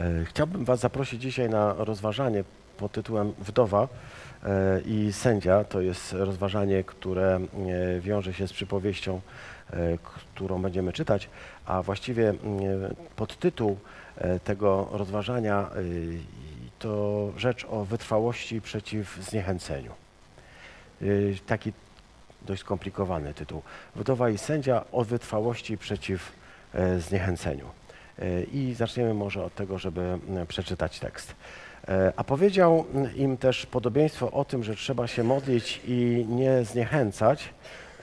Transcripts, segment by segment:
E, Chciałbym Was zaprosić dzisiaj na rozważanie pod tytułem Wdowa e, i sędzia. To jest rozważanie, które e, wiąże się z przypowieścią, którą będziemy czytać, a właściwie podtytuł tego rozważania to rzecz o wytrwałości przeciw zniechęceniu. Taki dość skomplikowany tytuł. Wdowa i sędzia o wytrwałości przeciw zniechęceniu. E, I zaczniemy może od tego, żeby m, przeczytać tekst. E, A powiedział m, im też podobieństwo o tym, że trzeba się modlić i nie zniechęcać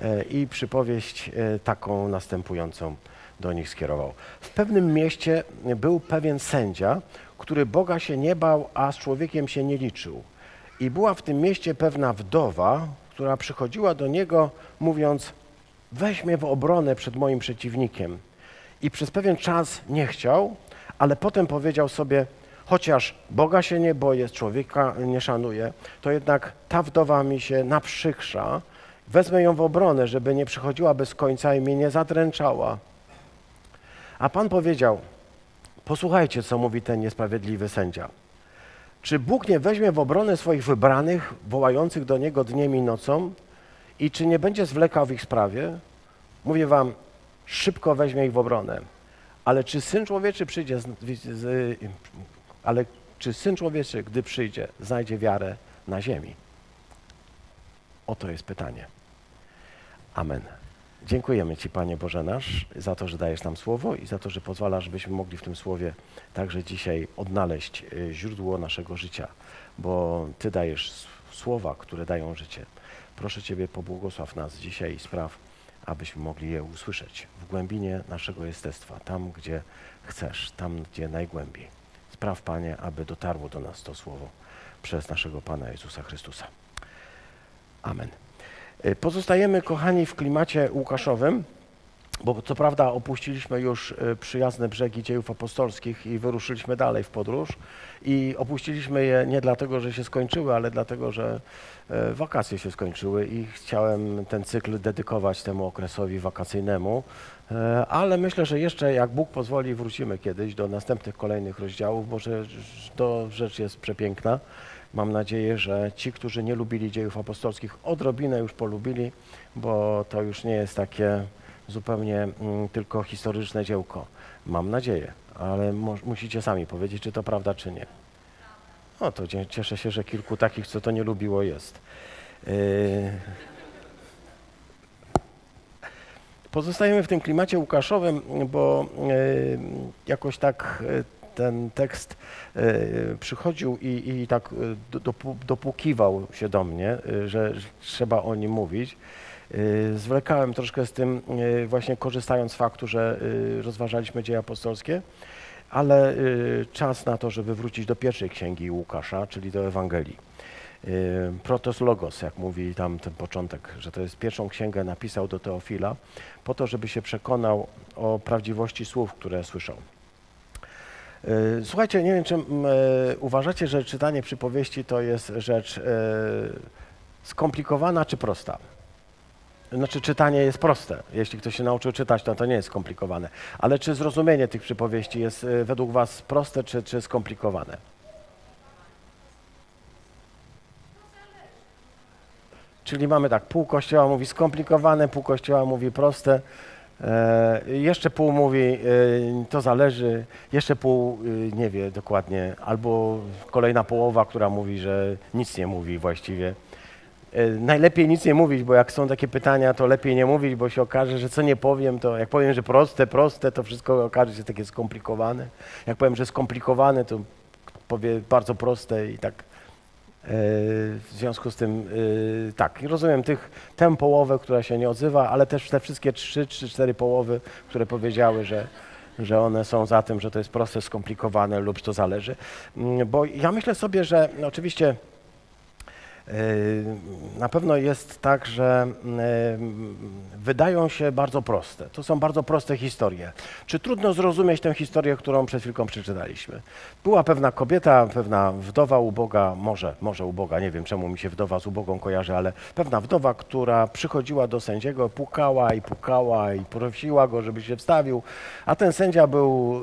e, i przypowieść e, taką następującą do nich skierował. W pewnym mieście był pewien sędzia, który Boga się nie bał, a z człowiekiem się nie liczył. I była w tym mieście pewna wdowa, która przychodziła do niego mówiąc, weź mnie w obronę przed moim przeciwnikiem. I przez pewien czas nie chciał, ale potem powiedział sobie, chociaż Boga się nie boję, człowieka nie szanuję, to jednak ta wdowa mi się naprzykrza, wezmę ją w obronę, żeby nie przychodziła bez końca i mnie nie zadręczała. A Pan powiedział, posłuchajcie, co mówi ten niesprawiedliwy sędzia. Czy Bóg nie weźmie w obronę swoich wybranych, wołających do Niego dniem i nocą? I czy nie będzie zwlekał w ich sprawie? Mówię wam, szybko weźmie ich w obronę. Ale czy Syn Człowieczy przyjdzie, z, z, ale czy Syn Człowieczy, gdy przyjdzie, znajdzie wiarę na ziemi? Oto jest pytanie. Amen. Dziękujemy Ci, Panie Boże nasz, za to, że dajesz nam słowo i za to, że pozwalasz, żebyśmy mogli w tym słowie także dzisiaj odnaleźć y, źródło naszego życia, bo Ty dajesz słowa, które dają życie. Proszę Ciebie, pobłogosław nas dzisiaj i spraw, abyśmy mogli je usłyszeć w głębinie naszego jestestwa, tam, gdzie chcesz, tam, gdzie najgłębiej. Spraw, Panie, aby dotarło do nas to słowo przez naszego Pana Jezusa Chrystusa. Amen. Y, Pozostajemy, kochani, w klimacie łukaszowym, bo co prawda opuściliśmy już y, przyjazne brzegi dziejów apostolskich i wyruszyliśmy dalej w podróż. I opuściliśmy je nie dlatego, że się skończyły, ale dlatego, że e, wakacje się skończyły i chciałem ten cykl dedykować temu okresowi wakacyjnemu. E, Ale myślę, że jeszcze jak Bóg pozwoli, wrócimy kiedyś do następnych kolejnych rozdziałów, bo to rzecz jest przepiękna. Mam nadzieję, że ci, którzy nie lubili dziejów apostolskich, odrobinę już polubili, bo to już nie jest takie zupełnie mm, tylko historyczne dziełko. Mam nadzieję, ale musicie sami powiedzieć, czy to prawda, czy nie. No to cie- cieszę się, że kilku takich, co to nie lubiło, jest. Yy... Pozostajemy w tym klimacie łukaszowym, bo yy, jakoś tak yy, ten tekst przychodził i, i tak do- dopu- dopłukiwał się do mnie, że trzeba o nim mówić. Yy, Zwlekałem troszkę z tym, yy, właśnie korzystając z faktu, że yy, rozważaliśmy dzieje apostolskie, ale czas na to, żeby wrócić do pierwszej księgi Łukasza, czyli do Ewangelii. Protos Logos, jak mówi tam ten początek, że to jest pierwszą księgę napisał do Teofila, po to, żeby się przekonał o prawdziwości słów, które słyszał. Słuchajcie, nie wiem, czy e, uważacie, że czytanie przypowieści to jest rzecz e, skomplikowana czy prosta? Znaczy czytanie jest proste. Jeśli ktoś się nauczył czytać, to to nie jest skomplikowane. Ale czy zrozumienie tych przypowieści jest e, według Was proste czy, czy skomplikowane? Czyli mamy tak, pół kościoła mówi skomplikowane, pół kościoła mówi proste, e, jeszcze pół mówi e, to zależy, jeszcze pół e, nie wie dokładnie, albo kolejna połowa, która mówi, że nic nie mówi właściwie. E, Najlepiej nic nie mówić, bo jak są takie pytania, to lepiej nie mówić, bo się okaże, że co nie powiem, to jak powiem, że proste, proste, to wszystko okaże się takie skomplikowane. Jak powiem, że skomplikowane, to powie bardzo proste i tak. e, W związku z tym, e, tak, rozumiem tych, tę połowę, która się nie odzywa, ale też te wszystkie trzy czy cztery połowy, które powiedziały, że, że one są za tym, że to jest proste, skomplikowane lub to zależy. Mm, Bo ja myślę sobie, że no oczywiście Na pewno jest tak, że wydają się bardzo proste. To są bardzo proste historie. Czy trudno zrozumieć tę historię, którą przed chwilką przeczytaliśmy? Była pewna kobieta, pewna wdowa uboga, może, może uboga, nie wiem czemu mi się wdowa z ubogą kojarzy, ale pewna wdowa, która przychodziła do sędziego, pukała i pukała i prosiła go, żeby się wstawił, a ten sędzia był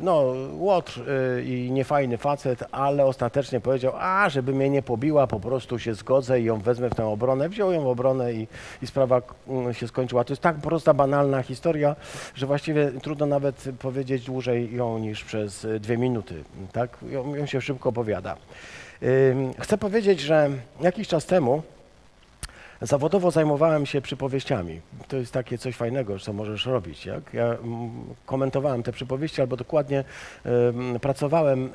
no, łotr i niefajny facet, ale ostatecznie powiedział, a żeby mnie nie pobiła, po prostu się zgodzę i ją wezmę w tę obronę. Wziął ją w obronę i, i sprawa mm, się skończyła. To jest tak prosta, banalna historia, że właściwie trudno nawet powiedzieć dłużej ją niż przez y, dwie minuty. Tak? Ją, ją się szybko opowiada. Chcę powiedzieć, że jakiś czas temu Zawodowo zajmowałem się przypowieściami. To jest takie coś fajnego, co możesz robić. Jak? Ja mm, komentowałem te przypowieści, albo dokładnie pracowałem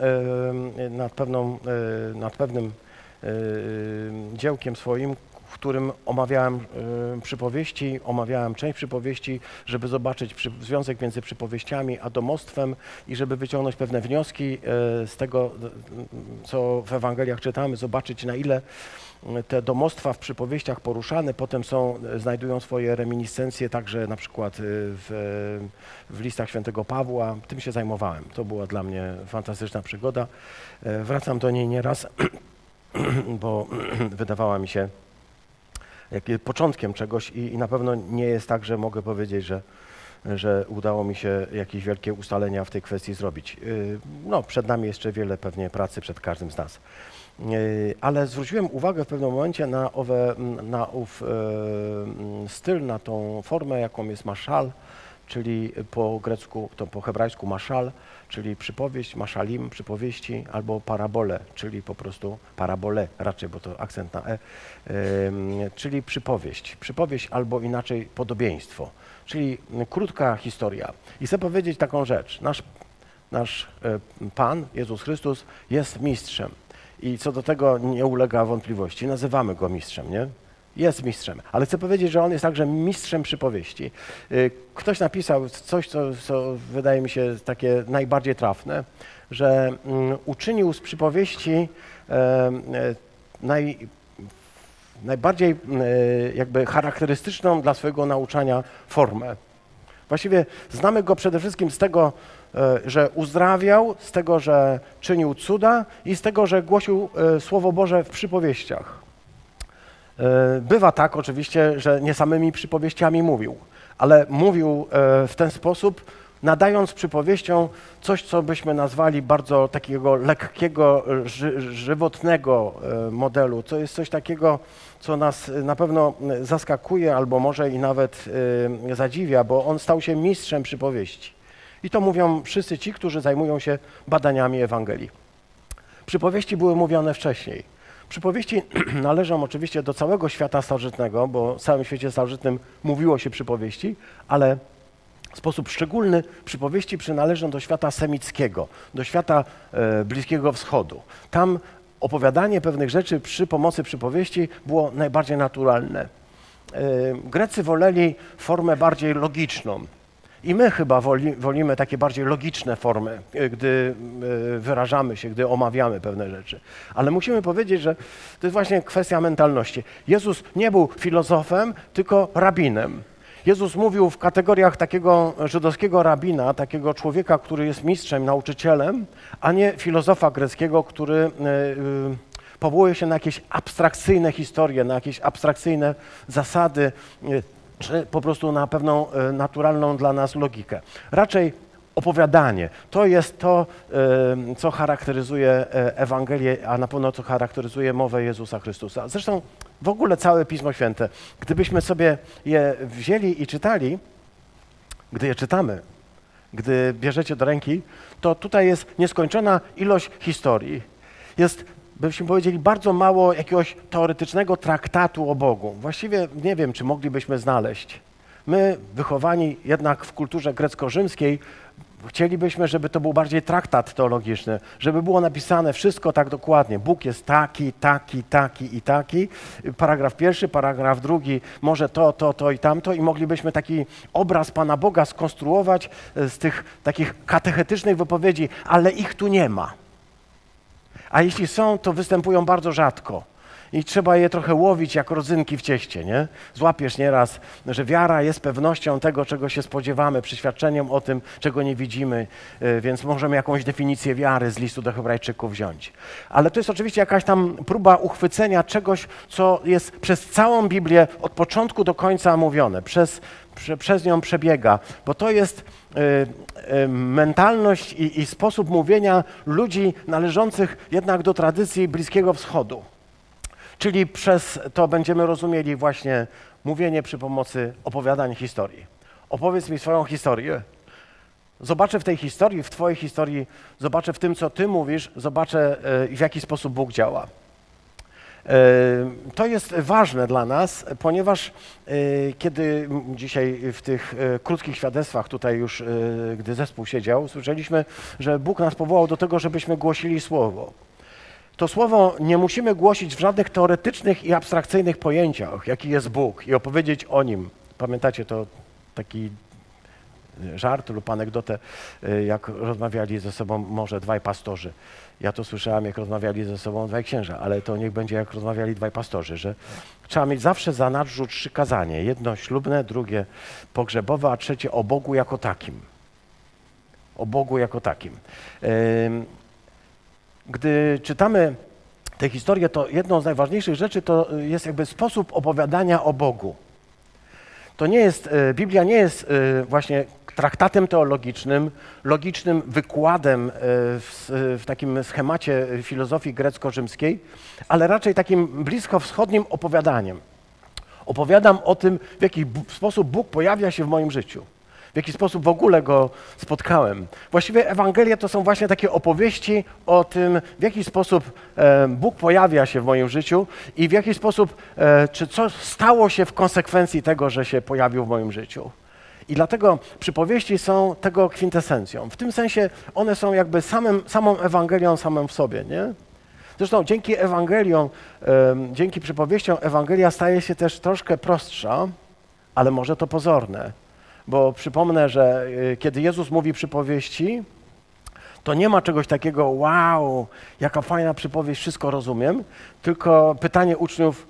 nad, pewną, y, nad pewnym dziełkiem swoim, w którym omawiałem przypowieści, omawiałem część przypowieści, żeby zobaczyć związek między przypowieściami a domostwem i żeby wyciągnąć pewne wnioski z tego, co w Ewangeliach czytamy, zobaczyć na ile te domostwa w przypowieściach poruszane potem są, znajdują swoje reminiscencje także na przykład w, w listach świętego Pawła. Tym się zajmowałem. To była dla mnie fantastyczna przygoda. Wracam do niej nieraz, bo wydawała mi się początkiem czegoś i, i na pewno nie jest tak, że mogę powiedzieć, że że udało mi się jakieś wielkie ustalenia w tej kwestii zrobić. No, przed nami jeszcze wiele pewnie pracy przed każdym z nas. E, ale zwróciłem uwagę w pewnym momencie na, owe, na ów e, styl, na tą formę, jaką jest maszal, czyli po grecku, to po hebrajsku maszal, czyli przypowieść, maszalim, przypowieści, albo parabole, czyli po prostu parabole raczej, bo to akcent na e, czyli przypowieść. Przypowieść albo inaczej podobieństwo, czyli krótka historia. I chcę powiedzieć taką rzecz. Nasz, nasz Pan, Jezus Chrystus, jest mistrzem i co do tego nie ulega wątpliwości. Nazywamy go mistrzem, nie? Jest mistrzem, ale chcę powiedzieć, że on jest także mistrzem przypowieści. Y, ktoś napisał coś, co, co wydaje mi się takie najbardziej trafne, że mm, uczynił z przypowieści e, naj, najbardziej e, jakby charakterystyczną dla swojego nauczania formę. Właściwie znamy go przede wszystkim z tego, E, że uzdrawiał, z tego, że czynił cuda i z tego, że głosił Słowo Boże w przypowieściach. E, bywa tak oczywiście, że nie samymi przypowieściami mówił, ale mówił w ten sposób, nadając przypowieścią coś, co byśmy nazwali bardzo takiego lekkiego, ży żywotnego modelu. To jest coś takiego, co nas na pewno zaskakuje albo może i nawet zadziwia, bo on stał się mistrzem przypowieści. I to mówią wszyscy ci, którzy zajmują się badaniami Ewangelii. Przypowieści były mówione wcześniej. Przypowieści należą oczywiście do całego świata starożytnego, bo w całym świecie starożytnym mówiło się przypowieści, ale w sposób szczególny przypowieści przynależą do świata semickiego, do świata e, Bliskiego Wschodu. Tam opowiadanie pewnych rzeczy przy pomocy przypowieści było najbardziej naturalne. E, Grecy woleli formę bardziej logiczną. I my chyba woli, wolimy takie bardziej logiczne formy, e, gdy e, wyrażamy się, gdy omawiamy pewne rzeczy. Ale musimy powiedzieć, że to jest właśnie kwestia mentalności. Jezus nie był filozofem, tylko rabinem. Jezus mówił w kategoriach takiego żydowskiego rabina, takiego człowieka, który jest mistrzem, nauczycielem, a nie filozofa greckiego, który e, powołuje się na jakieś abstrakcyjne historie, na jakieś abstrakcyjne zasady czy po prostu na pewną e, naturalną dla nas logikę. Raczej opowiadanie. To jest to, e, co charakteryzuje e, Ewangelię, a na pewno co charakteryzuje mowę Jezusa Chrystusa. Zresztą w ogóle całe Pismo Święte, gdybyśmy sobie je wzięli i czytali, gdy je czytamy, gdy bierzecie do ręki, to tutaj jest nieskończona ilość historii. Jest byśmy powiedzieli, bardzo mało jakiegoś teoretycznego traktatu o Bogu. Właściwie nie wiem, czy moglibyśmy znaleźć. My, wychowani jednak w kulturze grecko-rzymskiej, chcielibyśmy, żeby to był bardziej traktat teologiczny, żeby było napisane wszystko tak dokładnie. Bóg jest taki, taki, taki i taki. Paragraf pierwszy, paragraf drugi, może to, to, to i tamto i moglibyśmy taki obraz Pana Boga skonstruować z tych takich katechetycznych wypowiedzi, ale ich tu nie ma a jeśli są, to występują bardzo rzadko. I trzeba je trochę łowić jak rodzynki w cieście, nie? Złapiesz nieraz, że wiara jest pewnością tego, czego się spodziewamy, przyświadczeniem o tym, czego nie widzimy, y, więc możemy jakąś definicję wiary z listu do Hebrajczyków wziąć. Ale to jest oczywiście jakaś tam próba uchwycenia czegoś, co jest przez całą Biblię od początku do końca mówione, przez, prze, przez nią przebiega, bo to jest y, y, mentalność i, i sposób mówienia ludzi należących jednak do tradycji Bliskiego Wschodu. Czyli przez to będziemy rozumieli właśnie mówienie przy pomocy opowiadań historii. Opowiedz mi swoją historię. Zobaczę w tej historii, w Twojej historii, zobaczę w tym, co Ty mówisz, zobaczę e, w jaki sposób Bóg działa. E, to jest ważne dla nas, ponieważ e, kiedy dzisiaj w tych krótkich świadectwach, tutaj już, gdy zespół siedział, słyszeliśmy, że Bóg nas powołał do tego, żebyśmy głosili Słowo to słowo nie musimy głosić w żadnych teoretycznych i abstrakcyjnych pojęciach, jaki jest Bóg i opowiedzieć o Nim. Pamiętacie to taki żart lub anegdotę, y, jak rozmawiali ze sobą może dwaj pastorzy. Ja to słyszałem, jak rozmawiali ze sobą dwaj księża, ale to niech będzie, jak rozmawiali dwaj pastorzy, że trzeba mieć zawsze za nadrzut trzy kazanie. Jedno ślubne, drugie pogrzebowe, a trzecie o Bogu jako takim. O Bogu jako takim gdy czytamy tę historię, to jedną z najważniejszych rzeczy to jest jakby sposób opowiadania o Bogu. To nie jest, e, Biblia nie jest e, właśnie traktatem teologicznym, logicznym wykładem e, w, w takim schemacie filozofii grecko-rzymskiej, ale raczej takim bliskowschodnim opowiadaniem. Opowiadam o tym, w jaki sposób Bóg pojawia się w moim życiu w jaki sposób w ogóle go spotkałem. Właściwie Ewangelie to są właśnie takie opowieści o tym, w jaki sposób e, Bóg pojawia się w moim życiu i w jaki sposób, e, czy co stało się w konsekwencji tego, że się pojawił w moim życiu. I dlatego przypowieści są tego kwintesencją. W tym sensie one są jakby samym, samą Ewangelią samą w sobie, nie? Zresztą dzięki Ewangeliom, dzięki przypowieściom Ewangelia staje się też troszkę prostsza, ale może to pozorne bo przypomnę, że y, kiedy Jezus mówi przypowieści, to nie ma czegoś takiego, wow, jaka fajna przypowieść, wszystko rozumiem, tylko pytanie uczniów,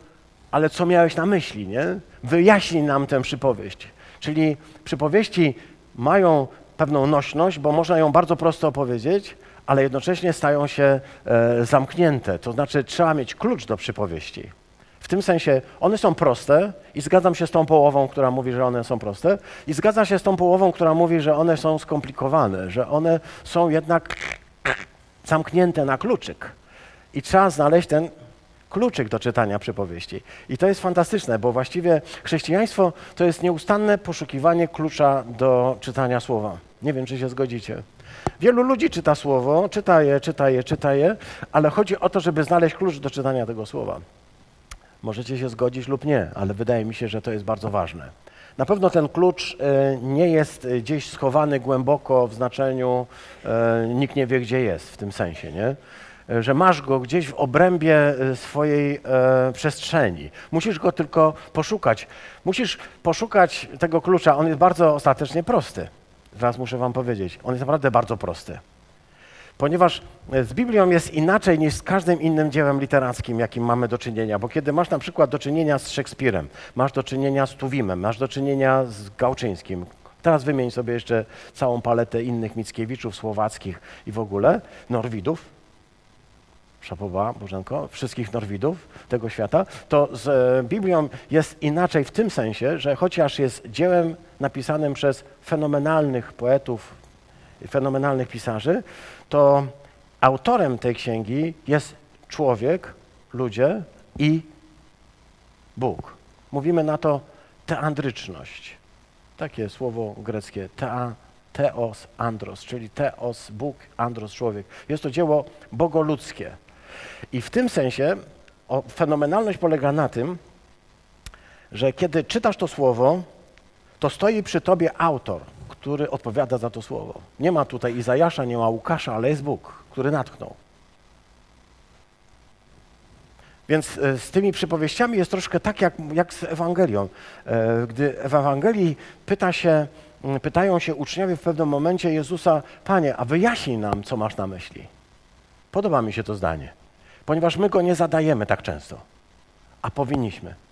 ale co miałeś na myśli, nie? Wyjaśnij nam tę przypowieść. Czyli przypowieści mają pewną nośność, bo można ją bardzo prosto opowiedzieć, ale jednocześnie stają się e, zamknięte. To znaczy trzeba mieć klucz do przypowieści. W tym sensie one są proste i zgadzam się z tą połową, która mówi, że one są proste i zgadzam się z tą połową, która mówi, że one są skomplikowane, że one są jednak zamknięte na kluczyk. I trzeba znaleźć ten kluczyk do czytania przypowieści. I to jest fantastyczne, bo właściwie chrześcijaństwo to jest nieustanne poszukiwanie klucza do czytania słowa. Nie wiem, czy się zgodzicie. Wielu ludzi czyta słowo, czyta je, czyta je, czyta je, ale chodzi o to, żeby znaleźć klucz do czytania tego słowa. Możecie się zgodzić lub nie, ale wydaje mi się, że to jest bardzo ważne. Na pewno ten klucz e, nie jest gdzieś schowany głęboko w znaczeniu e, nikt nie wie, gdzie jest w tym sensie, nie? E, że masz go gdzieś w obrębie swojej przestrzeni. Musisz go tylko poszukać. Musisz poszukać tego klucza. On jest bardzo ostatecznie prosty. Zaraz muszę wam powiedzieć. On jest naprawdę bardzo prosty ponieważ z Biblią jest inaczej niż z każdym innym dziełem literackim, jakim mamy do czynienia. Bo kiedy masz na przykład do czynienia z Szekspirem, masz do czynienia z Tuwimem, masz do czynienia z Gałczyńskim, teraz wymień sobie jeszcze całą paletę innych Mickiewiczów, Słowackich i w ogóle, Norwidów, Szapoba, Bożenko, wszystkich Norwidów tego świata, to z e, Biblią jest inaczej w tym sensie, że chociaż jest dziełem napisanym przez fenomenalnych poetów, fenomenalnych pisarzy, to autorem tej księgi jest człowiek, ludzie i Bóg. Mówimy na to teandryczność. Takie słowo greckie, tea, teos, andros, czyli teos, Bóg, andros, człowiek. Jest to dzieło bogoludzkie. I w tym sensie o, fenomenalność polega na tym, że kiedy czytasz to słowo, to stoi przy tobie autor, który odpowiada za to słowo. Nie ma tutaj Izajasza, nie ma Łukasza, ale jest Bóg, który natchnął. Więc e, z tymi przypowieściami jest troszkę tak jak, jak z Ewangelią. E, gdy w Ewangelii pyta się, pytają się uczniowie w pewnym momencie Jezusa, Panie, a wyjaśnij nam, co masz na myśli. Podoba mi się to zdanie, ponieważ my go nie zadajemy tak często. a powinniśmy.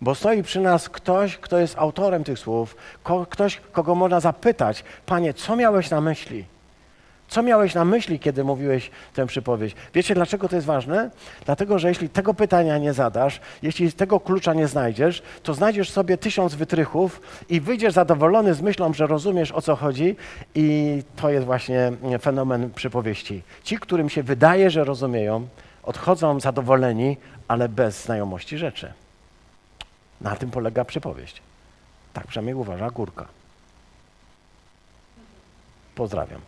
Bo stoi przy nas ktoś, kto jest autorem tych słów, ktoś, kogo można zapytać, Panie, co miałeś na myśli? Co miałeś na myśli, kiedy mówiłeś tę przypowieść? Wiecie, dlaczego to jest ważne? Dlatego, że jeśli tego pytania nie zadasz, jeśli tego klucza nie znajdziesz, to znajdziesz sobie tysiąc wytrychów i wyjdziesz zadowolony z myślą, że rozumiesz o co chodzi i to jest właśnie fenomen przypowieści. Ci, którym się wydaje, że rozumieją, odchodzą zadowoleni, ale bez znajomości rzeczy. Na tym polega przypowieść. Tak przynajmniej uważa Górka. Pozdrawiam.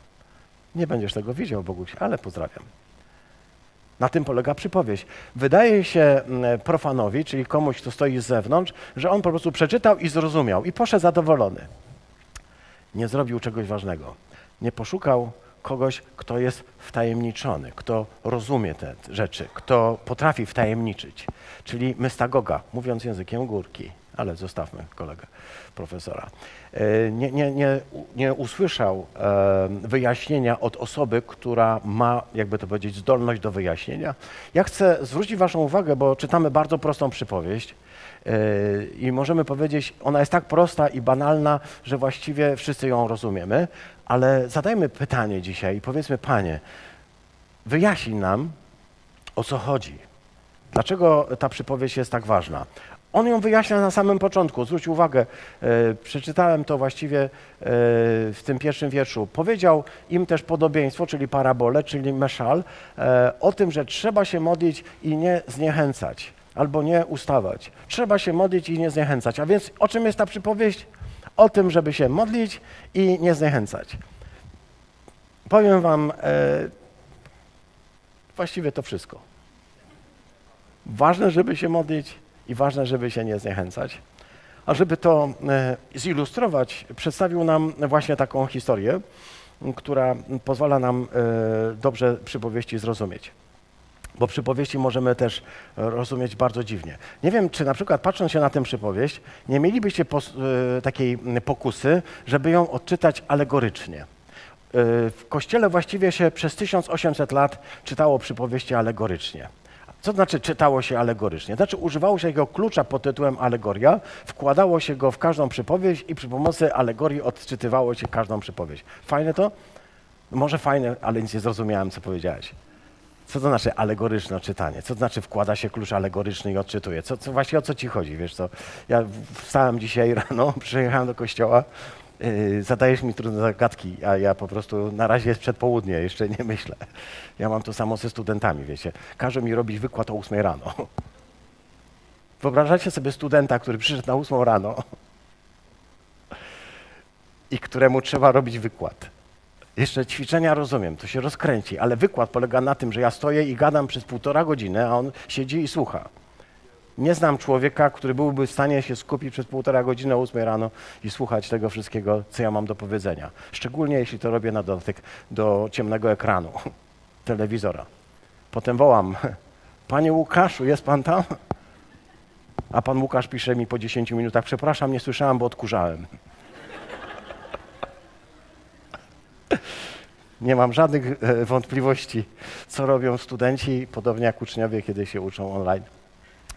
Nie będziesz tego widział, Boguś, ale pozdrawiam. Na tym polega przypowieść. Wydaje się mm, profanowi, czyli komuś, kto stoi z zewnątrz, że on po prostu przeczytał i zrozumiał i poszedł zadowolony. Nie zrobił czegoś ważnego. Nie poszukał kogoś, kto jest wtajemniczony, kto rozumie te rzeczy, kto potrafi wtajemniczyć. Czyli mystagoga, mówiąc językiem górki ale zostawmy kolegę profesora. E, nie, nie, nie, nie usłyszał e, wyjaśnienia od osoby, która ma, jakby to powiedzieć, zdolność do wyjaśnienia. Ja chcę zwrócić Waszą uwagę, bo czytamy bardzo prostą przypowieść. E, I możemy powiedzieć, ona jest tak prosta i banalna, że właściwie wszyscy ją rozumiemy, ale zadajmy pytanie dzisiaj i powiedzmy, Panie, wyjaśnij nam, o co chodzi. Dlaczego ta przypowieść jest tak ważna? On ją wyjaśnia na samym początku. Zwróć uwagę, e, przeczytałem to właściwie e, w tym pierwszym wierszu. Powiedział im też podobieństwo, czyli parabolę, czyli meszal, e, o tym, że trzeba się modlić i nie zniechęcać, albo nie ustawać. Trzeba się modlić i nie zniechęcać. A więc o czym jest ta przypowieść? O tym, żeby się modlić i nie zniechęcać. Powiem wam e, właściwie to wszystko. Ważne, żeby się modlić, i ważne, żeby się nie zniechęcać. A żeby to e, zilustrować, przedstawił nam właśnie taką historię, która pozwala nam e, dobrze przypowieści zrozumieć. Bo przypowieści możemy też rozumieć bardzo dziwnie. Nie wiem, czy na przykład patrząc się na tę przypowieść, nie mielibyście pos e, takiej pokusy, żeby ją odczytać alegorycznie. W Kościele właściwie się przez 1800 lat czytało przypowieści alegorycznie. Co znaczy czytało się alegorycznie? Znaczy używało się jego klucza pod tytułem alegoria, wkładało się go w każdą przypowieść i przy pomocy alegorii odczytywało się każdą przypowieść. Fajne to? Może fajne, ale nic nie zrozumiałem, co powiedziałeś. Co to znaczy alegoryczne czytanie? Co to znaczy wkłada się klucz alegoryczny i odczytuje? Co, co, właśnie o co ci chodzi? Wiesz co? Ja wstałem dzisiaj rano, przyjechałem do kościoła, yy, zadajesz mi trudne zagadki, a ja po prostu na razie jest przedpołudnie, jeszcze nie myślę. Ja mam to samo ze studentami, wiecie. Każą mi robić wykład o 8 rano. Wyobrażacie sobie studenta, który przyszedł na 8 rano i któremu trzeba robić wykład. Jeszcze ćwiczenia rozumiem, to się rozkręci, ale wykład polega na tym, że ja stoję i gadam przez półtora godziny, a on siedzi i słucha. Nie znam człowieka, który byłby w stanie się skupić przez półtora godziny o 8 rano i słuchać tego wszystkiego, co ja mam do powiedzenia. Szczególnie jeśli to robię na dotyk do ciemnego ekranu telewizora. Potem wołam, panie Łukaszu, jest pan tam? A pan Łukasz pisze mi po 10 minutach, przepraszam, nie słyszałem, bo odkurzałem. Nie mam żadnych e, wątpliwości, co robią studenci, podobnie jak uczniowie, kiedy się uczą online.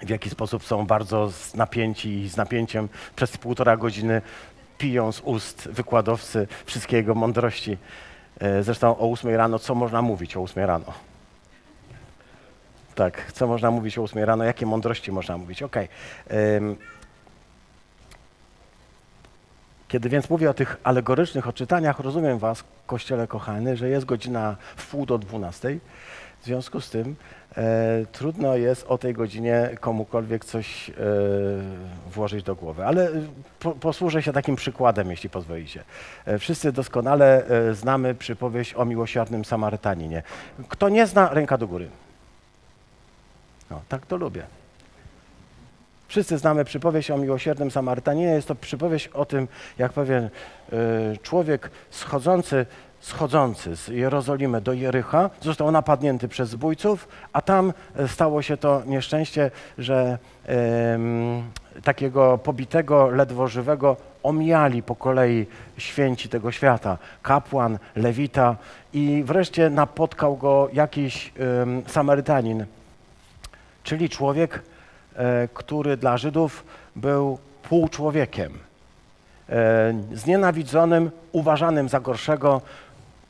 W jaki sposób są bardzo napięci i z napięciem przez półtora godziny piją z ust wykładowcy wszystkie jego mądrości. E, zresztą o 8 rano, co można mówić o 8 rano? Tak, co można mówić o 8 rano, jakie mądrości można mówić? Okej. Okay. Kiedy więc mówię o tych alegorycznych odczytaniach, rozumiem Was, Kościele kochany, że jest godzina w pół do dwunastej. W związku z tym e, trudno jest o tej godzinie komukolwiek coś e, włożyć do głowy. Ale e, po, posłużę się takim przykładem, jeśli pozwolicie. E, wszyscy doskonale e, znamy przypowieść o miłosiernym Samarytaninie. Kto nie zna, ręka do góry. No, tak to lubię. Wszyscy znamy przypowieść o miłosiernym Samarytaninie. Jest to przypowieść o tym, jak pewien y, człowiek schodzący, schodzący z Jerozolimy do Jericha został napadnięty przez zbójców, a tam e, stało się to nieszczęście, że takiego pobitego, ledwo żywego omijali po kolei święci tego świata, kapłan, lewita i wreszcie napotkał go jakiś Samarytanin, czyli człowiek, e, który dla Żydów był półczłowiekiem, e, znienawidzonym, uważanym za gorszego,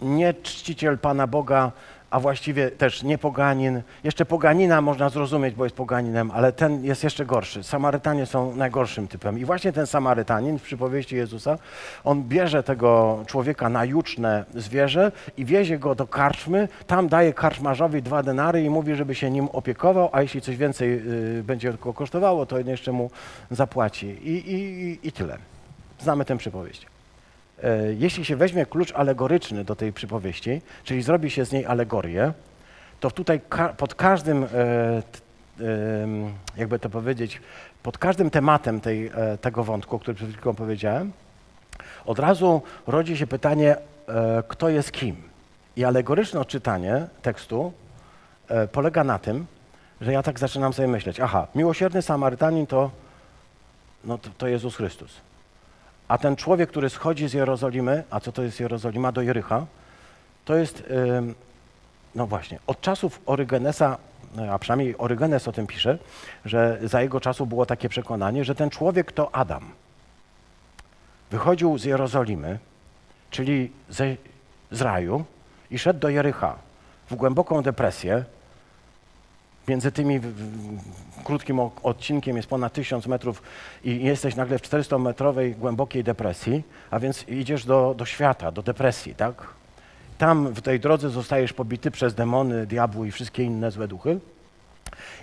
nie czciciel Pana Boga, a właściwie też nie poganin. Jeszcze poganina można zrozumieć, bo jest poganinem, ale ten jest jeszcze gorszy. Samarytanie są najgorszym typem. I właśnie ten Samarytanin w przypowieści Jezusa, on bierze tego człowieka na juczne zwierzę i wiezie go do karczmy, tam daje karczmarzowi dwa denary i mówi, żeby się nim opiekował, a jeśli coś więcej y, będzie go kosztowało, to jeszcze mu zapłaci. I, i, i tyle. Znamy tę przypowieść. E, jeśli się weźmie klucz alegoryczny do tej przypowieści, czyli zrobi się z niej alegorię, to tutaj ka pod każdym, e, jakby to powiedzieć, pod każdym tematem tej, e, tego wątku, który przed chwilą powiedziałem, od razu rodzi się pytanie, kto jest kim. I alegoryczne odczytanie tekstu polega na tym, że ja tak zaczynam sobie myśleć, aha, miłosierny Samarytanin to, no to, to Jezus Chrystus. A ten człowiek, który schodzi z Jerozolimy, a co to jest Jerozolima, do Jericha, to jest, no właśnie, od czasów Orygenesa, a przynajmniej Orygenes o tym pisze, że za jego czasu było takie przekonanie, że ten człowiek to Adam. Wychodził z Jerozolimy, czyli ze, z raju i szedł do Jericha w głęboką depresję, Między tymi krótkim odcinkiem jest ponad 1000 metrów i jesteś nagle w 400-metrowej głębokiej depresji, a więc idziesz do, do świata, do depresji, tak? Tam w tej drodze zostajesz pobity przez demony, diabły i wszystkie inne złe duchy.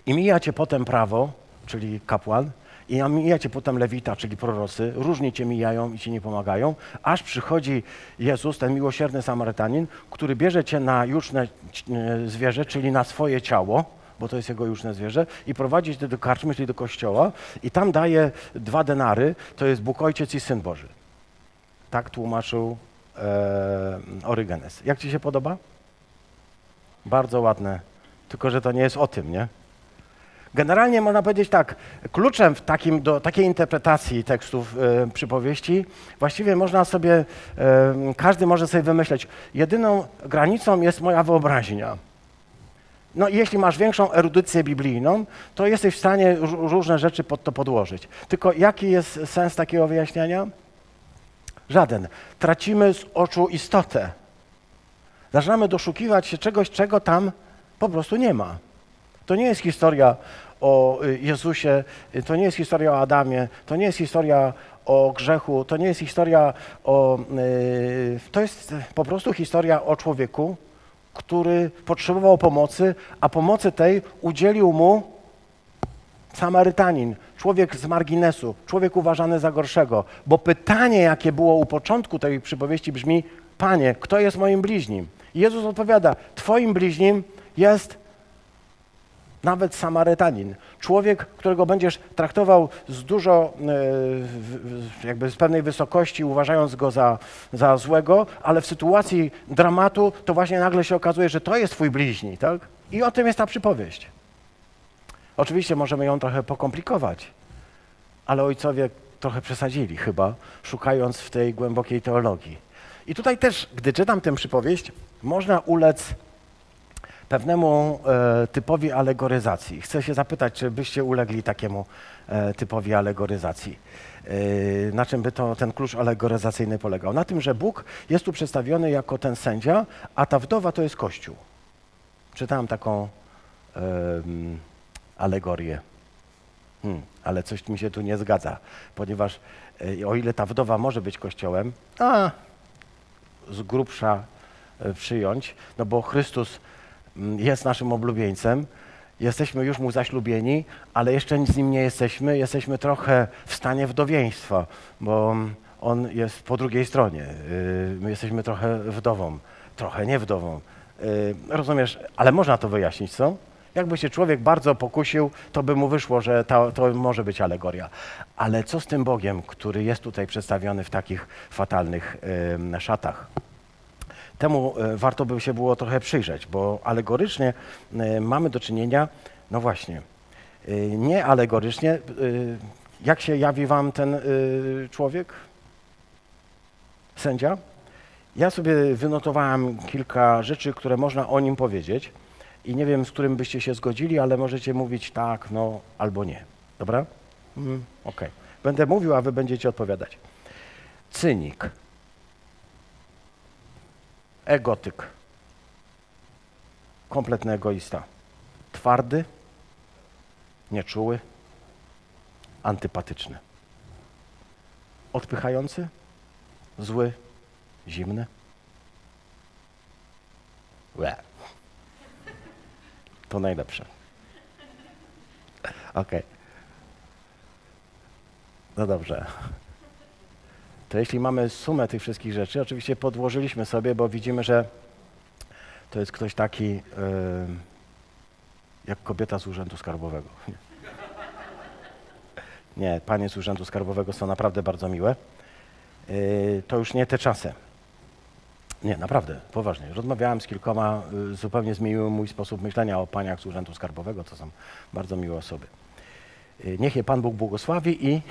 I mija cię potem prawo, czyli kapłan, i mija cię potem lewita, czyli prorocy, różnie cię mijają i ci nie pomagają, aż przychodzi Jezus, ten miłosierny Samarytanin, który bierze cię na juczne e, zwierzę, czyli na swoje ciało, bo to jest jego juczne zwierzę, i prowadzi cię do karczmy, czyli do kościoła i tam daje dwa denary, to jest Bóg Ojciec i Syn Boży. Tak tłumaczył e, Orygenes. Jak ci się podoba? Bardzo ładne, tylko że to nie jest o tym, nie? Generalnie można powiedzieć tak, kluczem w takim, do takiej interpretacji tekstów e, przypowieści właściwie można sobie, e, każdy może sobie wymyśleć, jedyną granicą jest moja wyobraźnia. No jeśli masz większą erudycję biblijną, to jesteś w stanie różne rzeczy pod to podłożyć. Tylko jaki jest sens takiego wyjaśniania? Żaden. Tracimy z oczu istotę. Zaczynamy doszukiwać się czegoś, czego tam po prostu nie ma. To nie jest historia o y, Jezusie, y, to nie jest historia o Adamie, to nie jest historia o grzechu, to nie jest historia o. Yy, to jest po prostu historia o człowieku, który potrzebował pomocy, a pomocy tej udzielił mu Samarytanin, człowiek z marginesu, człowiek uważany za gorszego. Bo pytanie, jakie było u początku tej przypowieści brzmi: Panie, kto jest moim bliźnim? I Jezus odpowiada: Twoim bliźnim jest nawet Samarytanin. Człowiek, którego będziesz traktował z dużo, e, jakby z pewnej wysokości, uważając go za, za złego, ale w sytuacji dramatu to właśnie nagle się okazuje, że to jest twój bliźni, tak? I o tym jest ta przypowieść. Oczywiście możemy ją trochę pokomplikować, ale ojcowie trochę przesadzili chyba, szukając w tej głębokiej teologii. I tutaj też, gdy czytam tę przypowieść, można ulec pewnemu e, typowi alegoryzacji. Chcę się zapytać, czy byście ulegli takiemu e, typowi alegoryzacji. E, na czym by to, ten klucz alegoryzacyjny polegał? Na tym, że Bóg jest tu przedstawiony jako ten sędzia, a ta wdowa to jest Kościół. Czytałem taką alegorię. Hmm, ale coś mi się tu nie zgadza, ponieważ o ile ta wdowa może być kościołem, a z grubsza przyjąć, no bo Chrystus jest naszym oblubieńcem, jesteśmy już mu zaślubieni, ale jeszcze z nim nie jesteśmy, jesteśmy trochę w stanie wdowieństwa, bo on jest po drugiej stronie. Y, my jesteśmy trochę wdową, trochę nie wdową. Y, rozumiesz, ale można to wyjaśnić, co? Jakby się człowiek bardzo pokusił, to by mu wyszło, że to, to może być alegoria. Ale co z tym Bogiem, który jest tutaj przedstawiony w takich fatalnych y, szatach? Temu e, warto by się było trochę przyjrzeć, bo alegorycznie e, mamy do czynienia, no właśnie, e, nie alegorycznie, jak się jawi wam ten człowiek, sędzia? Ja sobie wynotowałem kilka rzeczy, które można o nim powiedzieć i nie wiem, z którym byście się zgodzili, ale możecie mówić tak, no albo nie. Dobra? Mm, Okej. Będę mówił, a wy będziecie odpowiadać. Cynik. Egotyk. Kompletny egoista. Twardy. Nieczuły. Antypatyczny. Odpychający. Zły. Zimny. Łe. To najlepsze. Okej. No dobrze. To jeśli mamy sumę tych wszystkich rzeczy, oczywiście podłożyliśmy sobie, bo widzimy, że to jest ktoś taki yy, jak kobieta z Urzędu Skarbowego. Nie. Nie, panie z Urzędu Skarbowego są naprawdę bardzo miłe. Yy, to już nie te czasy. Nie, naprawdę, poważnie. Rozmawiałem z kilkoma, y, zupełnie zmieniły mój sposób myślenia o paniach z Urzędu Skarbowego, to są bardzo miłe osoby. Niech je Pan Bóg błogosławi i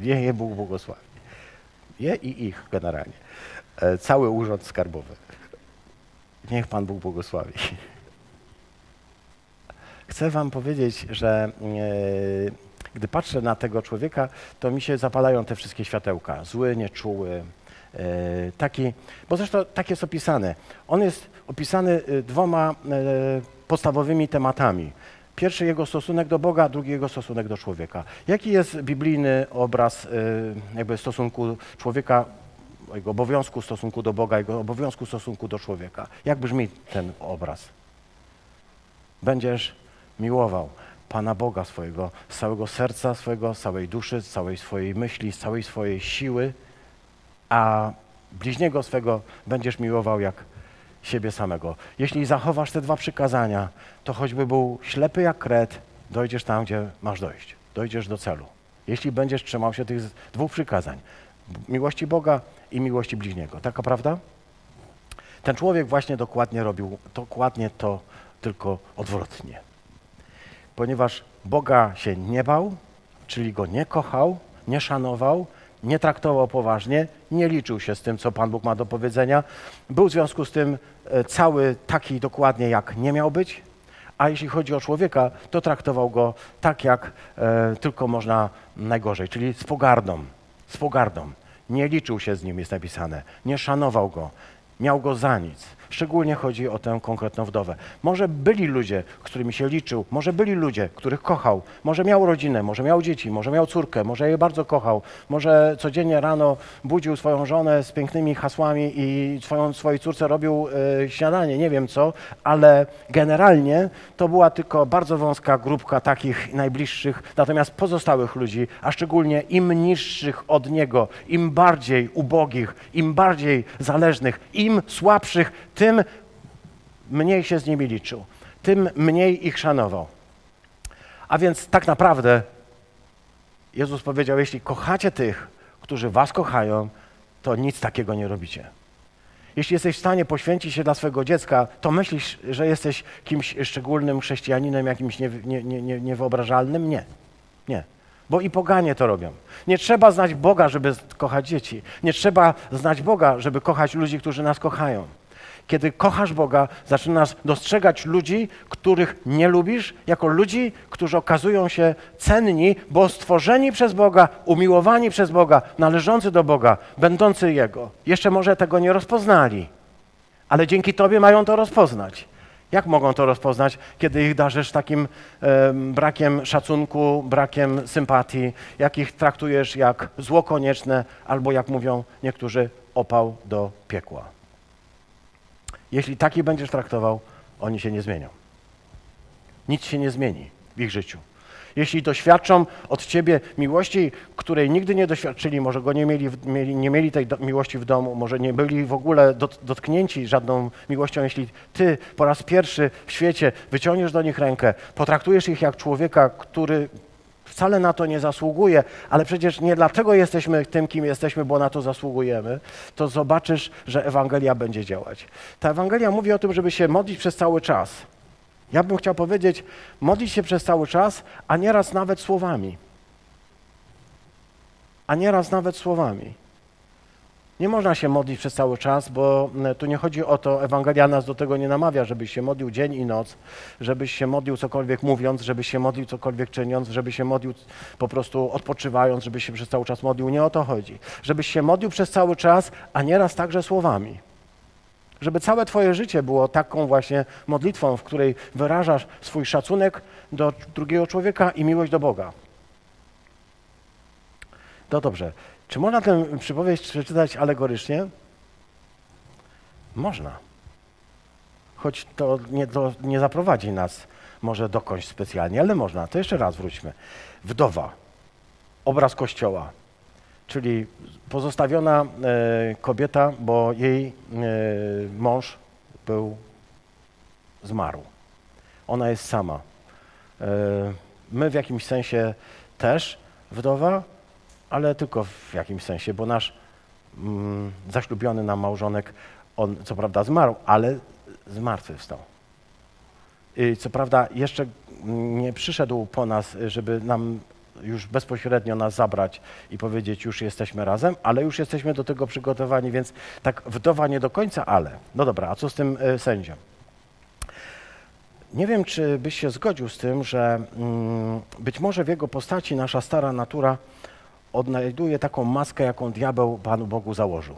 niech je Bóg błogosławi. Je i ich generalnie. E, Cały Urząd Skarbowy. Niech Pan Bóg błogosławi. Chcę Wam powiedzieć, że e, gdy patrzę na tego człowieka, to mi się zapalają te wszystkie światełka. Zły, nieczuły, e, taki, bo zresztą tak jest opisane. On jest opisany dwoma podstawowymi tematami. Pierwszy jego stosunek do Boga, drugi jego stosunek do człowieka. Jaki jest biblijny obraz e, jakby stosunku człowieka, jego obowiązku stosunku do Boga, jego obowiązku stosunku do człowieka? Jak brzmi ten obraz? Będziesz miłował Pana Boga swojego z całego serca swojego, z całej duszy, z całej swojej myśli, z całej swojej siły, a bliźniego swego będziesz miłował jak siebie samego. Jeśli zachowasz te dwa przykazania, to choćby był ślepy jak kret, dojdziesz tam, gdzie masz dojść. Dojdziesz do celu. Jeśli będziesz trzymał się tych dwóch przykazań, miłości Boga i miłości bliźniego. Taka prawda? Ten człowiek właśnie dokładnie robił dokładnie to, tylko odwrotnie ponieważ Boga się nie bał, czyli go nie kochał, nie szanował, nie traktował poważnie, nie liczył się z tym, co Pan Bóg ma do powiedzenia. Był w związku z tym e, cały taki dokładnie, jak nie miał być, a jeśli chodzi o człowieka, to traktował go tak, jak e, tylko można najgorzej, czyli z pogardą. Z pogardą. Nie liczył się z nim, jest napisane. Nie szanował go. Miał go za nic. Szczególnie chodzi o tę konkretną wdowę. Może byli ludzie, którymi się liczył, może byli ludzie, których kochał, może miał rodzinę, może miał dzieci, może miał córkę, może je bardzo kochał, może codziennie rano budził swoją żonę z pięknymi hasłami i swoją, swojej córce robił e, śniadanie, nie wiem co, ale generalnie to była tylko bardzo wąska grupka takich najbliższych, natomiast pozostałych ludzi, a szczególnie im niższych od niego, im bardziej ubogich, im bardziej zależnych, im słabszych, tym mniej się z nimi liczył, tym mniej ich szanował. A więc tak naprawdę Jezus powiedział: Jeśli kochacie tych, którzy was kochają, to nic takiego nie robicie. Jeśli jesteś w stanie poświęcić się dla swojego dziecka, to myślisz, że jesteś kimś szczególnym chrześcijaninem, jakimś nie, nie, nie, niewyobrażalnym? Nie. Nie. Bo i poganie to robią. Nie trzeba znać Boga, żeby kochać dzieci. Nie trzeba znać Boga, żeby kochać ludzi, którzy nas kochają. Kiedy kochasz Boga, zaczynasz dostrzegać ludzi, których nie lubisz, jako ludzi, którzy okazują się cenni, bo stworzeni przez Boga, umiłowani przez Boga, należący do Boga, będący Jego. Jeszcze może tego nie rozpoznali, ale dzięki Tobie mają to rozpoznać. Jak mogą to rozpoznać, kiedy ich darzysz takim e, brakiem szacunku, brakiem sympatii, jak ich traktujesz jak zło konieczne, albo jak mówią niektórzy, opał do piekła? Jeśli taki będziesz traktował, oni się nie zmienią. Nic się nie zmieni w ich życiu. Jeśli doświadczą od Ciebie miłości, której nigdy nie doświadczyli, może go nie mieli, mieli nie mieli tej do, miłości w domu, może nie byli w ogóle dot, dotknięci żadną miłością, jeśli Ty po raz pierwszy w świecie wyciągniesz do nich rękę, potraktujesz ich jak człowieka, który wcale na to nie zasługuje, ale przecież nie dlatego jesteśmy tym, kim jesteśmy, bo na to zasługujemy, to zobaczysz, że Ewangelia będzie działać. Ta Ewangelia mówi o tym, żeby się modlić przez cały czas. Ja bym chciał powiedzieć, modlić się przez cały czas, a nieraz nawet słowami. A nieraz nawet słowami. Nie można się modlić przez cały czas, bo e, tu nie chodzi o to, Ewangelia nas do tego nie namawia, żebyś się modlił dzień i noc, żebyś się modlił cokolwiek mówiąc, żebyś się modlił cokolwiek czyniąc, żebyś się modlił po prostu odpoczywając, żebyś się przez cały czas modlił. Nie o to chodzi. Żebyś się modlił przez cały czas, a nieraz także słowami. Żeby całe Twoje życie było taką właśnie modlitwą, w której wyrażasz swój szacunek do drugiego człowieka i miłość do Boga. No dobrze. Czy można tę przypowieść przeczytać alegorycznie? Można. Choć to nie, nie zaprowadzi nas może dokądś specjalnie, ale można. To jeszcze raz wróćmy. Wdowa, obraz kościoła, czyli pozostawiona e, kobieta, bo jej e, mąż był zmarł. Ona jest sama. E, my w jakimś sensie też wdowa, ale tylko w jakimś sensie, bo nasz mm, zaślubiony nam małżonek, on co prawda zmarł, ale zmartwychwstał. I co prawda jeszcze nie przyszedł po nas, żeby nam już bezpośrednio nas zabrać i powiedzieć, już jesteśmy razem, ale już jesteśmy do tego przygotowani, więc tak wdowa nie do końca, ale. No dobra, a co z tym y, sędzią? Nie wiem, czy byś się zgodził z tym, że mm, być może w jego postaci nasza stara natura odnajduje taką maskę, jaką diabeł Panu Bogu założył.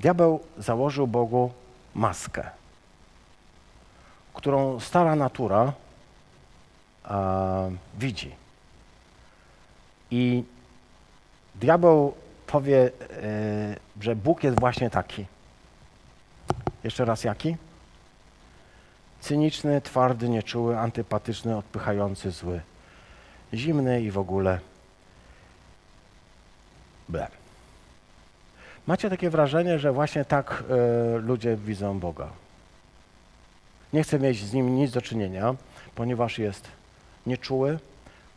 Diabeł założył Bogu maskę, którą stara natura widzi. I diabeł powie, e, że Bóg jest właśnie taki. Jeszcze raz jaki? Cyniczny, twardy, nieczuły, antypatyczny, odpychający, zły. Zimny i w ogóle ble. Macie takie wrażenie, że właśnie tak y, ludzie widzą Boga. Nie chcę mieć z nim nic do czynienia, ponieważ jest nieczuły,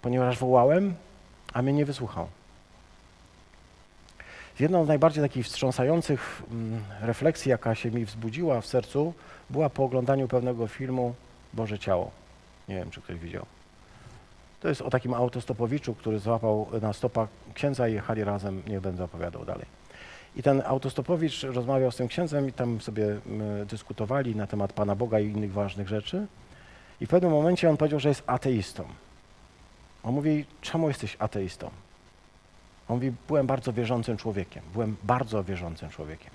ponieważ wołałem, a mnie nie wysłuchał. Jedną z najbardziej takich wstrząsających mm, refleksji, jaka się mi wzbudziła w sercu, była po oglądaniu pewnego filmu Boże Ciało. Nie wiem, czy ktoś widział. To jest o takim autostopowiczu, który złapał na stopa księdza i jechali razem, nie będę opowiadał dalej. I ten autostopowicz rozmawiał z tym księdzem i tam sobie dyskutowali na temat Pana Boga i innych ważnych rzeczy. I w pewnym momencie on powiedział, że jest ateistą. On mówi, czemu jesteś ateistą? On mówi, byłem bardzo wierzącym człowiekiem, byłem bardzo wierzącym człowiekiem.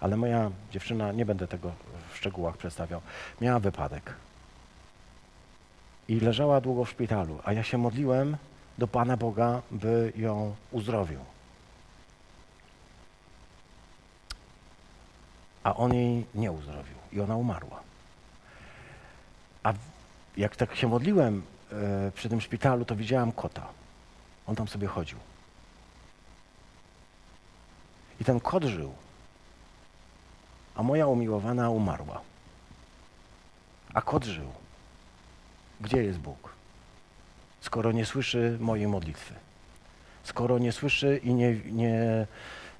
Ale moja dziewczyna, nie będę tego w szczegółach przedstawiał, miała wypadek. I leżała długo w szpitalu, a ja się modliłem do Pana Boga, by ją uzdrowił. A on jej nie uzdrowił i ona umarła. A jak tak się modliłem e, przy tym szpitalu, to widziałam kota. On tam sobie chodził. I ten kot żył. A moja umiłowana umarła. A kot żył. Gdzie jest Bóg? Skoro nie słyszy mojej modlitwy. Skoro nie słyszy i nie, nie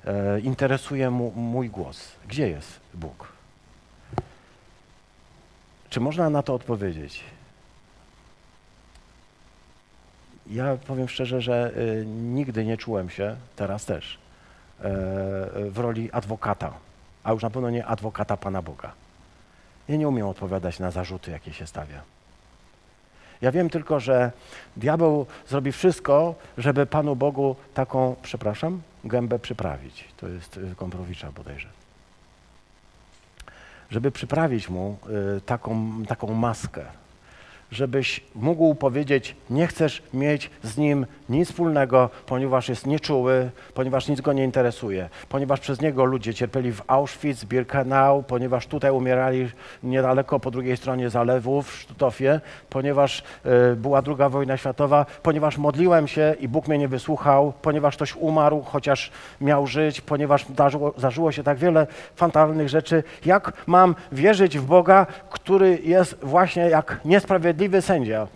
e, interesuje mu mój głos. Gdzie jest Bóg? Czy można na to odpowiedzieć? Ja powiem szczerze, że y, nigdy nie czułem się, teraz też, y, w roli adwokata, a już na pewno nie adwokata Pana Boga. Ja nie umiem odpowiadać na zarzuty, jakie się stawia. Ja wiem tylko, że diabeł zrobi wszystko, żeby Panu Bogu taką, przepraszam, gębę przyprawić. To jest Komprowicza bodajże. Żeby przyprawić mu y, taką, taką maskę, żebyś mógł powiedzieć, nie chcesz mieć z nim nic wspólnego, ponieważ jest nieczuły, ponieważ nic go nie interesuje, ponieważ przez niego ludzie cierpieli w Auschwitz, Birkenau, ponieważ tutaj umierali niedaleko po drugiej stronie zalewu w Sztutofie, ponieważ y, była druga wojna światowa, ponieważ modliłem się i Bóg mnie nie wysłuchał, ponieważ ktoś umarł, chociaż miał żyć, ponieważ zdarzyło, zdarzyło się tak wiele fatalnych rzeczy. Jak mam wierzyć w Boga, który jest właśnie jak niesprawiedliwy sprawiedliwy sędzia.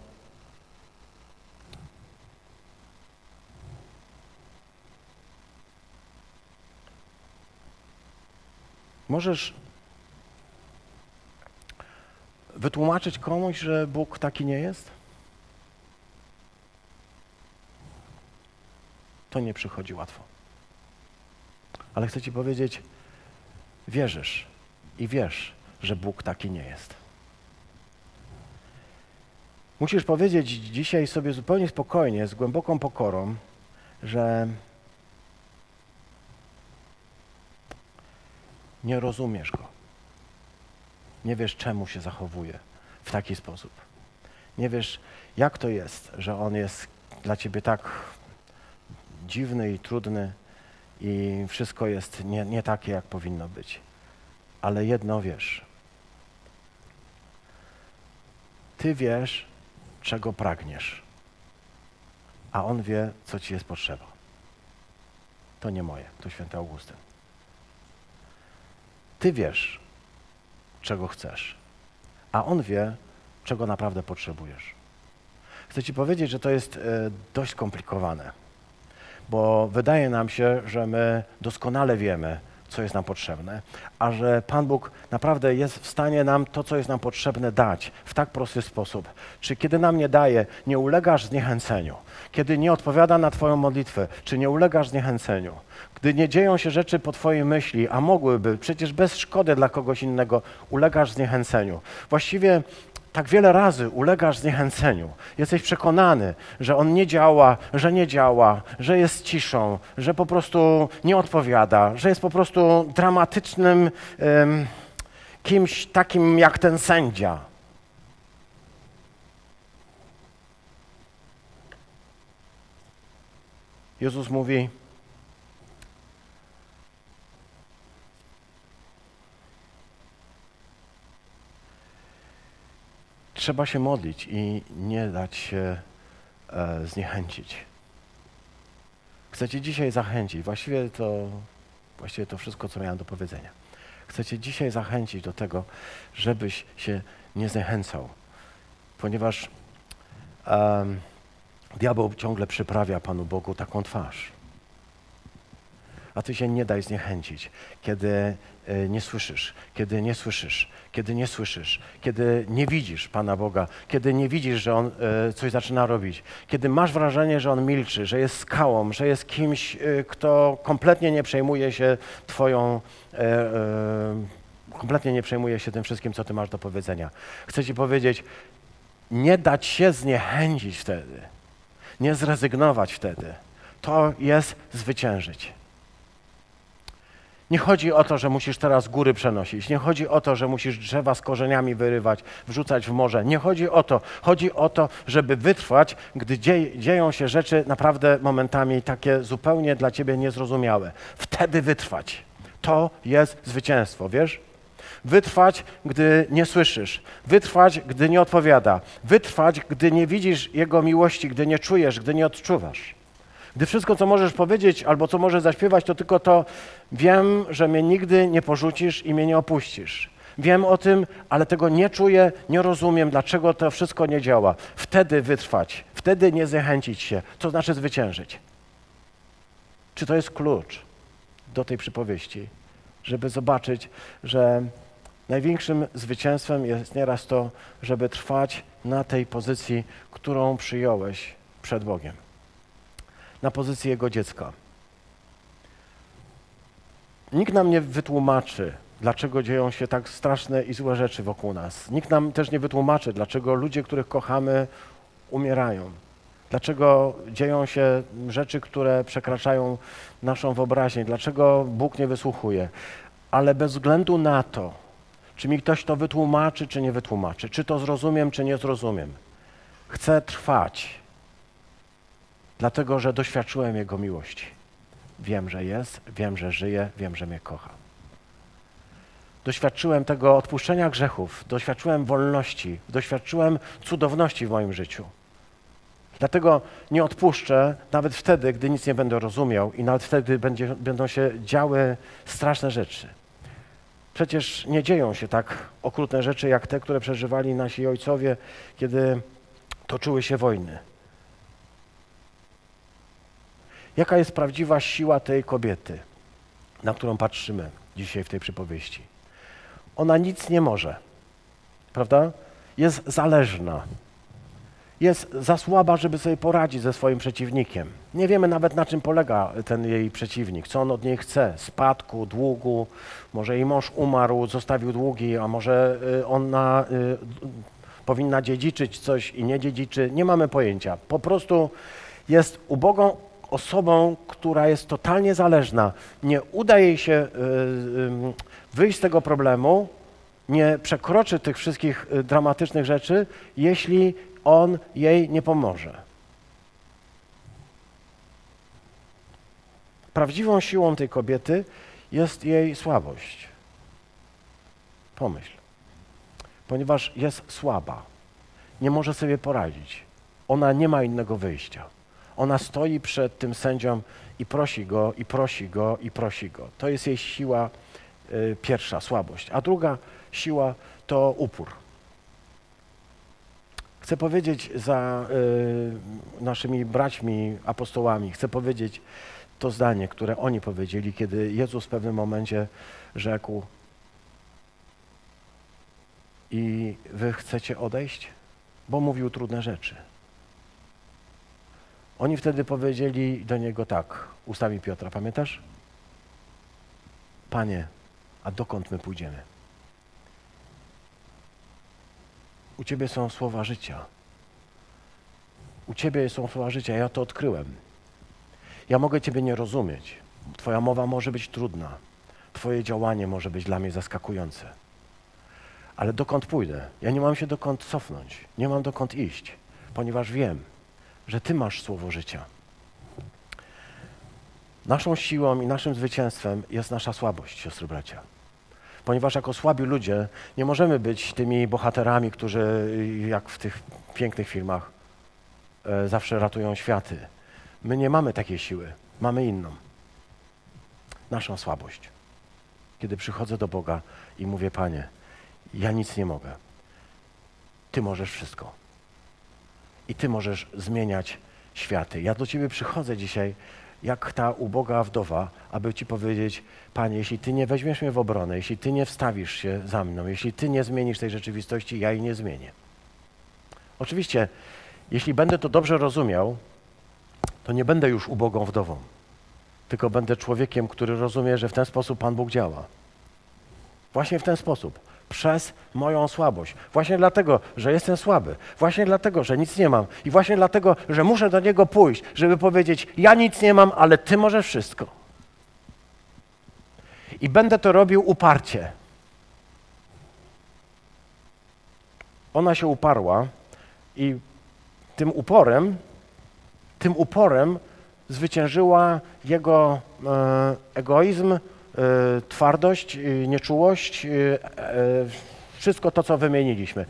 Możesz wytłumaczyć komuś, że Bóg taki nie jest? To nie przychodzi łatwo. Ale chcę Ci powiedzieć, wierzysz i wiesz, że Bóg taki nie jest. Musisz powiedzieć dzisiaj sobie zupełnie spokojnie, z głęboką pokorą, że nie rozumiesz go. Nie wiesz, czemu się zachowuje w taki sposób. Nie wiesz, jak to jest, że on jest dla ciebie tak dziwny i trudny i wszystko jest nie, nie takie, jak powinno być. Ale jedno wiesz. Ty wiesz, czego pragniesz, a on wie, co ci jest potrzeba. To nie moje, to święty Augustyn. Ty wiesz, czego chcesz, a on wie, czego naprawdę potrzebujesz. Chcę Ci powiedzieć, że to jest e, dość skomplikowane, bo wydaje nam się, że my doskonale wiemy, co jest nam potrzebne, a że Pan Bóg naprawdę jest w stanie nam to, co jest nam potrzebne, dać w tak prosty sposób. Czy kiedy nam nie daje, nie ulegasz zniechęceniu? Kiedy nie odpowiada na Twoją modlitwę, czy nie ulegasz zniechęceniu? Gdy nie dzieją się rzeczy po Twojej myśli, a mogłyby, przecież bez szkody dla kogoś innego, ulegasz zniechęceniu. Właściwie tak wiele razy ulegasz zniechęceniu. Jesteś przekonany, że on nie działa, że nie działa, że jest ciszą, że po prostu nie odpowiada, że jest po prostu dramatycznym um, kimś takim jak ten sędzia. Jezus mówi: trzeba się modlić i nie dać się e, zniechęcić. Chcecie dzisiaj zachęcić, właściwie to, właściwie to wszystko, co miałem do powiedzenia. Chcecie dzisiaj zachęcić do tego, żebyś się nie zniechęcał, ponieważ um, diabeł ciągle przyprawia Panu Bogu taką twarz. A ty się nie daj zniechęcić, kiedy E, nie słyszysz, kiedy nie słyszysz, kiedy nie słyszysz, kiedy nie widzisz Pana Boga, kiedy nie widzisz, że On e, coś zaczyna robić, kiedy masz wrażenie, że On milczy, że jest skałą, że jest kimś, e, kto kompletnie nie przejmuje się Twoją, kompletnie nie przejmuje się tym wszystkim, co Ty masz do powiedzenia. Chcę Ci powiedzieć, nie dać się zniechęcić wtedy, nie zrezygnować wtedy. To jest zwyciężyć. Nie chodzi o to, że musisz teraz góry przenosić. Nie chodzi o to, że musisz drzewa z korzeniami wyrywać, wrzucać w morze. Nie chodzi o to. Chodzi o to, żeby wytrwać, gdy dzie dzieją się rzeczy naprawdę momentami takie zupełnie dla ciebie niezrozumiałe. Wtedy wytrwać. To jest zwycięstwo, wiesz? Wytrwać, gdy nie słyszysz. Wytrwać, gdy nie odpowiada. Wytrwać, gdy nie widzisz Jego miłości, gdy nie czujesz, gdy nie odczuwasz. Gdy wszystko, co możesz powiedzieć albo co możesz zaśpiewać, to tylko to, wiem, że mnie nigdy nie porzucisz i mnie nie opuścisz. Wiem o tym, ale tego nie czuję, nie rozumiem, dlaczego to wszystko nie działa. Wtedy wytrwać, wtedy nie zniechęcić się, co znaczy zwyciężyć. Czy to jest klucz do tej przypowieści, żeby zobaczyć, że największym zwycięstwem jest nieraz to, żeby trwać na tej pozycji, którą przyjąłeś przed Bogiem na pozycję jego dziecka. Nikt nam nie wytłumaczy, dlaczego dzieją się tak straszne i złe rzeczy wokół nas. Nikt nam też nie wytłumaczy, dlaczego ludzie, których kochamy, umierają. Dlaczego dzieją się rzeczy, które przekraczają naszą wyobraźnię, dlaczego Bóg nie wysłuchuje. Ale bez względu na to, czy mi ktoś to wytłumaczy, czy nie wytłumaczy, czy to zrozumiem, czy nie zrozumiem, chcę trwać dlatego że doświadczyłem Jego miłości. Wiem, że jest, wiem, że żyje, wiem, że mnie kocha. Doświadczyłem tego odpuszczenia grzechów, doświadczyłem wolności, doświadczyłem cudowności w moim życiu. Dlatego nie odpuszczę nawet wtedy, gdy nic nie będę rozumiał i nawet wtedy będzie, będą się działy straszne rzeczy. Przecież nie dzieją się tak okrutne rzeczy jak te, które przeżywali nasi ojcowie, kiedy toczyły się wojny. Jaka jest prawdziwa siła tej kobiety, na którą patrzymy dzisiaj w tej przypowieści? Ona nic nie może, prawda? Jest zależna. jest za słaba, żeby sobie poradzić ze swoim przeciwnikiem. Nie wiemy nawet na czym polega ten jej przeciwnik, co on od niej chce. Spadku, długu, może jej mąż umarł, zostawił długi, a może y, ona y, powinna dziedziczyć coś i nie dziedziczy. Nie mamy pojęcia. Po prostu jest ubogą osobą, która jest totalnie zależna. Nie uda jej się y, y, wyjść z tego problemu, nie przekroczy tych wszystkich y, dramatycznych rzeczy, jeśli on jej nie pomoże. Prawdziwą siłą tej kobiety jest jej słabość. Pomyśl. Ponieważ jest słaba, nie może sobie poradzić. Ona nie ma innego wyjścia. Ona stoi przed tym sędzią i prosi go, i prosi go, i prosi go. To jest jej siła y, pierwsza, słabość. A druga siła to upór. Chcę powiedzieć za y, naszymi braćmi apostołami, chcę powiedzieć to zdanie, które oni powiedzieli, kiedy Jezus w pewnym momencie rzekł: I wy chcecie odejść? Bo mówił trudne rzeczy. Oni wtedy powiedzieli do niego tak, ustami Piotra, pamiętasz? Panie, a dokąd my pójdziemy? U Ciebie są słowa życia. U Ciebie są słowa życia, ja to odkryłem. Ja mogę Ciebie nie rozumieć. Twoja mowa może być trudna. Twoje działanie może być dla mnie zaskakujące. Ale dokąd pójdę? Ja nie mam się dokąd cofnąć. Nie mam dokąd iść, ponieważ wiem, że Ty masz słowo życia. Naszą siłą i naszym zwycięstwem jest nasza słabość, siostry bracia ponieważ jako słabi ludzie nie możemy być tymi bohaterami, którzy jak w tych pięknych filmach e, zawsze ratują światy. My nie mamy takiej siły, mamy inną. Naszą słabość. Kiedy przychodzę do Boga i mówię, Panie, ja nic nie mogę. Ty możesz wszystko. I Ty możesz zmieniać światy. Ja do Ciebie przychodzę dzisiaj jak ta uboga wdowa, aby Ci powiedzieć, Panie, jeśli Ty nie weźmiesz mnie w obronę, jeśli Ty nie wstawisz się za mną, jeśli Ty nie zmienisz tej rzeczywistości, ja jej nie zmienię. Oczywiście, jeśli będę to dobrze rozumiał, to nie będę już ubogą wdową, tylko będę człowiekiem, który rozumie, że w ten sposób Pan Bóg działa. Właśnie w ten sposób przez moją słabość. Właśnie dlatego, że jestem słaby. Właśnie dlatego, że nic nie mam. I właśnie dlatego, że muszę do Niego pójść, żeby powiedzieć: Ja nic nie mam, ale Ty możesz wszystko. I będę to robił uparcie. Ona się uparła i tym uporem, tym uporem zwyciężyła jego e, egoizm, twardość, e, nieczułość, e, wszystko to, co wymieniliśmy.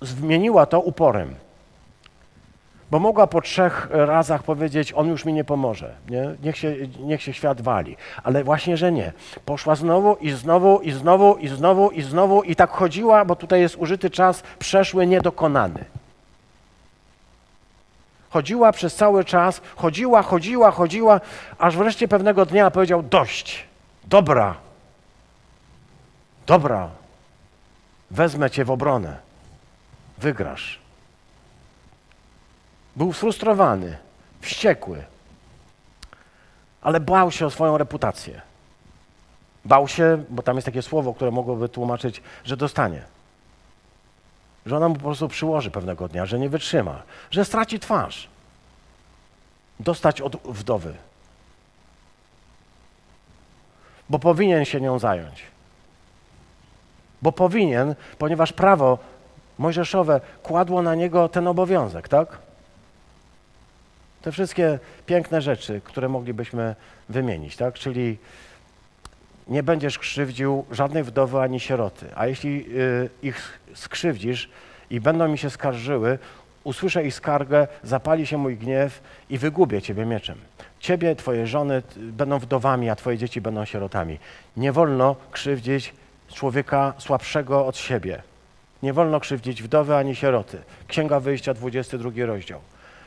Zmieniła to uporem. Bo mogła po trzech razach powiedzieć, on już mi nie pomoże, nie? Niech, się, niech się świat wali. Ale właśnie, że nie. Poszła znowu i znowu i znowu i znowu i znowu i tak chodziła, bo tutaj jest użyty czas przeszły niedokonany. Chodziła przez cały czas, chodziła, chodziła, chodziła, aż wreszcie pewnego dnia powiedział dość. Dobra, dobra, wezmę cię w obronę, wygrasz. Był sfrustrowany, wściekły, ale bał się o swoją reputację. Bał się, bo tam jest takie słowo, które mogłoby tłumaczyć, że dostanie. Że ona mu po prostu przyłoży pewnego dnia, że nie wytrzyma, że straci twarz. Dostać od wdowy bo powinien się nią zająć. Bo powinien, ponieważ prawo mojżeszowe kładło na niego ten obowiązek, tak? Te wszystkie piękne rzeczy, które moglibyśmy wymienić, tak? Czyli nie będziesz krzywdził żadnej wdowy ani sieroty, a jeśli y, ich skrzywdzisz i będą mi się skarżyły, usłyszę ich skargę, zapali się mój gniew i wygubię ciebie mieczem. Ciebie, twoje żony będą wdowami, a twoje dzieci będą sierotami. Nie wolno krzywdzić człowieka słabszego od siebie. Nie wolno krzywdzić wdowy ani sieroty. Księga Wyjścia, 22 rozdział.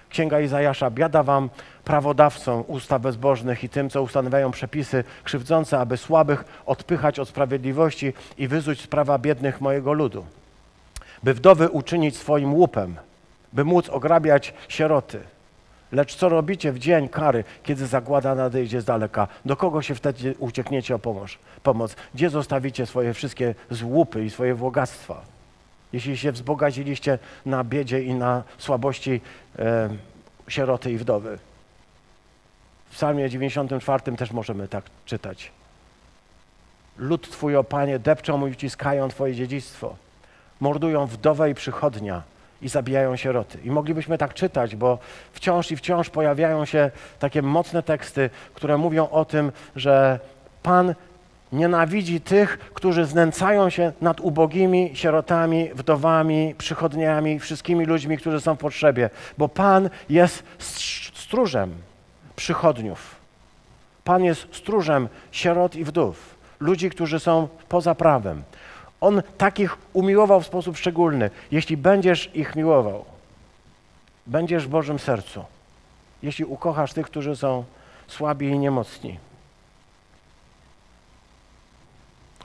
Księga Izajasza, biada wam prawodawcom usta bezbożnych i tym, co ustanawiają przepisy krzywdzące, aby słabych odpychać od sprawiedliwości i wyzuć z prawa biednych mojego ludu. By wdowy uczynić swoim łupem, by móc ograbiać sieroty. Lecz co robicie w dzień kary, kiedy zagłada nadejdzie z daleka? Do kogo się wtedy uciekniecie o pomoc? pomoc? Gdzie zostawicie swoje wszystkie złupy i swoje bogactwa? Jeśli się wzbogaciliście na biedzie i na słabości e, sieroty i wdowy. W psalmie 94 też możemy tak czytać. Lud Twój, o Panie, depczą i uciskają Twoje dziedzictwo. Mordują wdowę i przychodnia i zabijają sieroty. I moglibyśmy tak czytać, bo wciąż i wciąż pojawiają się takie mocne teksty, które mówią o tym, że Pan nienawidzi tych, którzy znęcają się nad ubogimi sierotami, wdowami, przychodniami, wszystkimi ludźmi, którzy są w potrzebie, bo Pan jest stróżem przychodniów. Pan jest stróżem sierot i wdów, ludzi, którzy są poza prawem. On takich umiłował w sposób szczególny. Jeśli będziesz ich miłował, będziesz w Bożym sercu. Jeśli ukochasz tych, którzy są słabi i niemocni.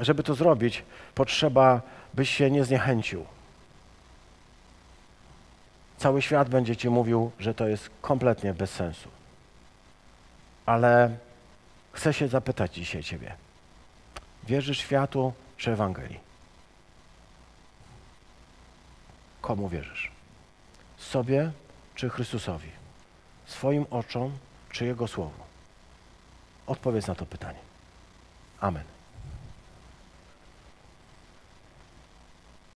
Żeby to zrobić, potrzeba, byś się nie zniechęcił. Cały świat będzie ci mówił, że to jest kompletnie bez sensu. Ale chcę się zapytać dzisiaj ciebie. Wierzysz światu czy Ewangelii? Komu wierzysz? Sobie czy Chrystusowi? Swoim oczom czy Jego Słowu? Odpowiedz na to pytanie. Amen.